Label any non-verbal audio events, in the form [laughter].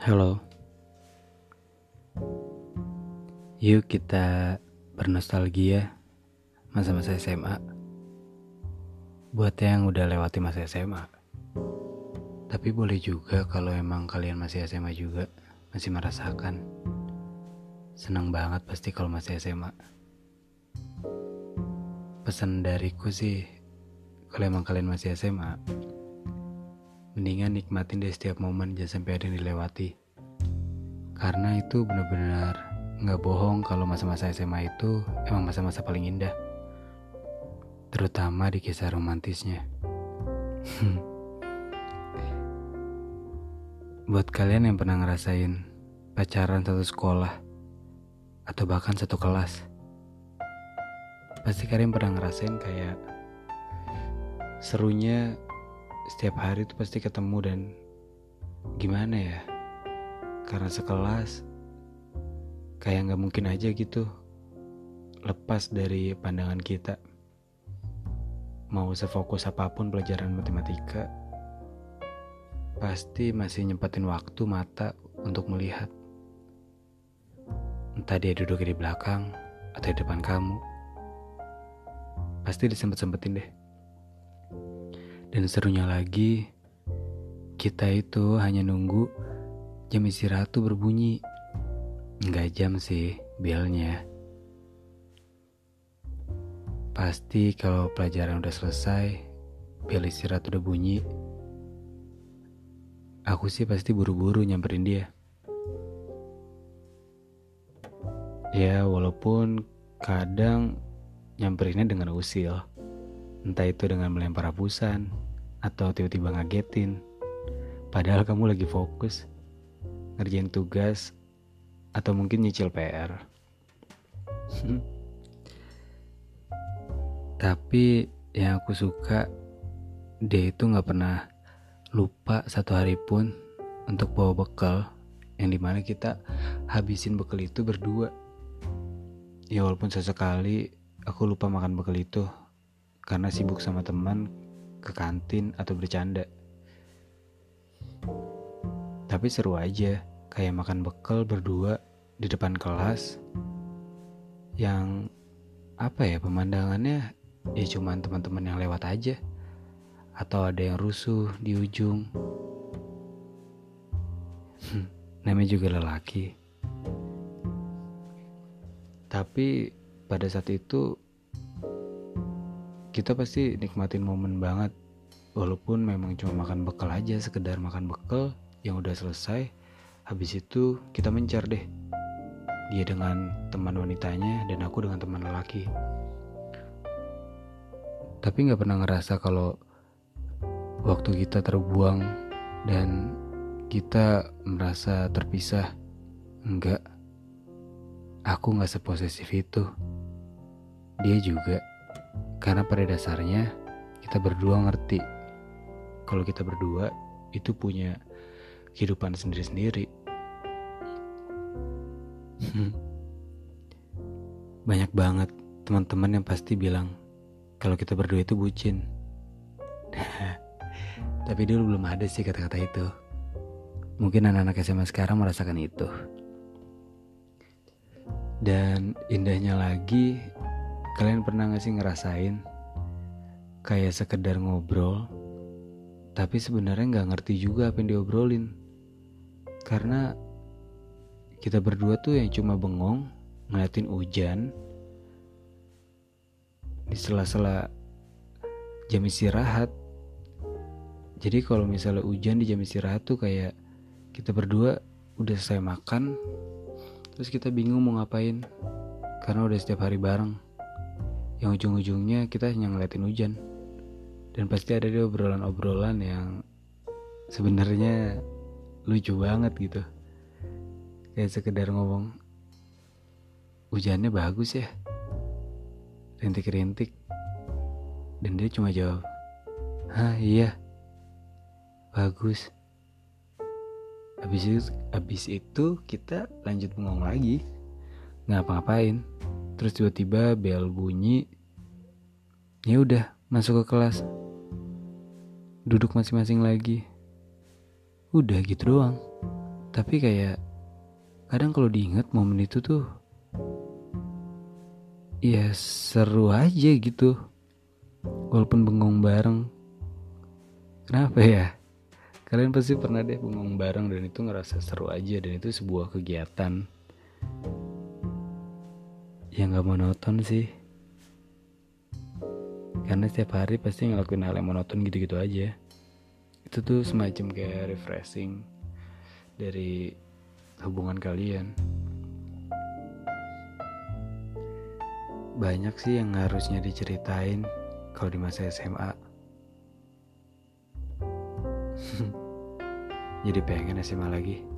Halo. Yuk kita bernostalgia masa-masa SMA. Buat yang udah lewati masa SMA. Tapi boleh juga kalau emang kalian masih SMA juga, masih merasakan. Senang banget pasti kalau masih SMA. Pesan dariku sih, kalau emang kalian masih SMA, mendingan nikmatin deh setiap momen jangan sampai ada yang dilewati karena itu benar-benar nggak bohong kalau masa-masa SMA itu emang masa-masa paling indah. Terutama di kisah romantisnya. [laughs] Buat kalian yang pernah ngerasain pacaran satu sekolah atau bahkan satu kelas pasti kalian pernah ngerasain kayak serunya setiap hari itu pasti ketemu dan gimana ya karena sekelas kayak nggak mungkin aja gitu lepas dari pandangan kita. Mau sefokus apa pun pelajaran matematika pasti masih nyempetin waktu mata untuk melihat. Entah dia duduk di belakang atau di depan kamu pasti disempet-sempetin deh. Dan serunya lagi, kita itu hanya nunggu jam istirahat tuh berbunyi. Enggak jam sih, belnya. Pasti kalau pelajaran udah selesai, bel istirahat udah bunyi, aku sih pasti buru-buru nyamperin dia. Ya, walaupun kadang nyamperinnya dengan usil. Entah itu dengan melempar hapusan atau tiba-tiba ngagetin. Padahal kamu lagi fokus ngerjain tugas atau mungkin nyicil PR. Tapi yang aku suka dia itu nggak pernah lupa satu hari pun untuk bawa bekal yang di mana kita habisin bekal itu berdua. Ya walaupun sesekali aku lupa makan bekal itu karena sibuk sama teman ke kantin atau bercanda. Tapi seru aja, kayak makan bekal berdua di depan kelas yang apa ya pemandangannya ya cuman teman-teman yang lewat aja atau ada yang rusuh di ujung. Hmm, namanya juga lelaki. Tapi pada saat itu kita pasti nikmatin momen banget walaupun memang cuma makan bekal aja sekedar makan bekal yang udah selesai habis itu kita mencar deh. Dia dengan teman wanitanya dan aku dengan teman lelaki. Tapi nggak pernah ngerasa kalau waktu kita terbuang dan kita merasa terpisah. Enggak aku nggak seposesif itu. Dia juga. Karena pada dasarnya kita berdua ngerti. Kalau kita berdua itu punya kehidupan sendiri-sendiri. Hmm. Banyak banget teman-teman yang pasti bilang kalau kita berdua itu bucin. [laughs] Tapi dulu belum ada sih kata-kata itu. Mungkin anak-anak SMA sekarang merasakan itu. Dan indahnya lagi Kalian pernah gak sih ngerasain kayak sekedar ngobrol, tapi sebenarnya nggak ngerti juga apa yang diobrolin, karena kita berdua tuh yang cuma bengong ngeliatin hujan. Di sela-sela jam istirahat. Jadi kalau misalnya hujan di jam istirahat tuh kayak kita berdua udah selesai makan, terus kita bingung mau ngapain karena udah setiap hari bareng. Yang ujung-ujungnya kita hanya ngeliatin hujan. Dan pasti ada di obrolan-obrolan yang sebenarnya lucu banget gitu kayak sekedar ngomong hujannya bagus ya. Rintik-rintik. Dan dia cuma jawab hah iya. Bagus. Habis itu habis itu kita lanjut bengong lagi. Ngapa-ngapain? Terus tiba-tiba bel bunyi ya udah masuk ke kelas. Duduk masing-masing lagi. Udah gitu doang. Tapi kayak kadang kalau diingat momen itu tuh ya seru aja gitu. Walaupun bengong bareng. Kenapa ya? Kalian pasti pernah deh bengong bareng dan itu ngerasa seru aja dan itu sebuah kegiatan. Yang gak monoton sih. Karena setiap hari pasti ngelakuin hal yang monoton gitu-gitu aja. Itu tuh semacam kayak refreshing dari hubungan kalian banyak sih yang harusnya diceritain kalau di masa SMA. [laughs] Jadi pengen SMA lagi.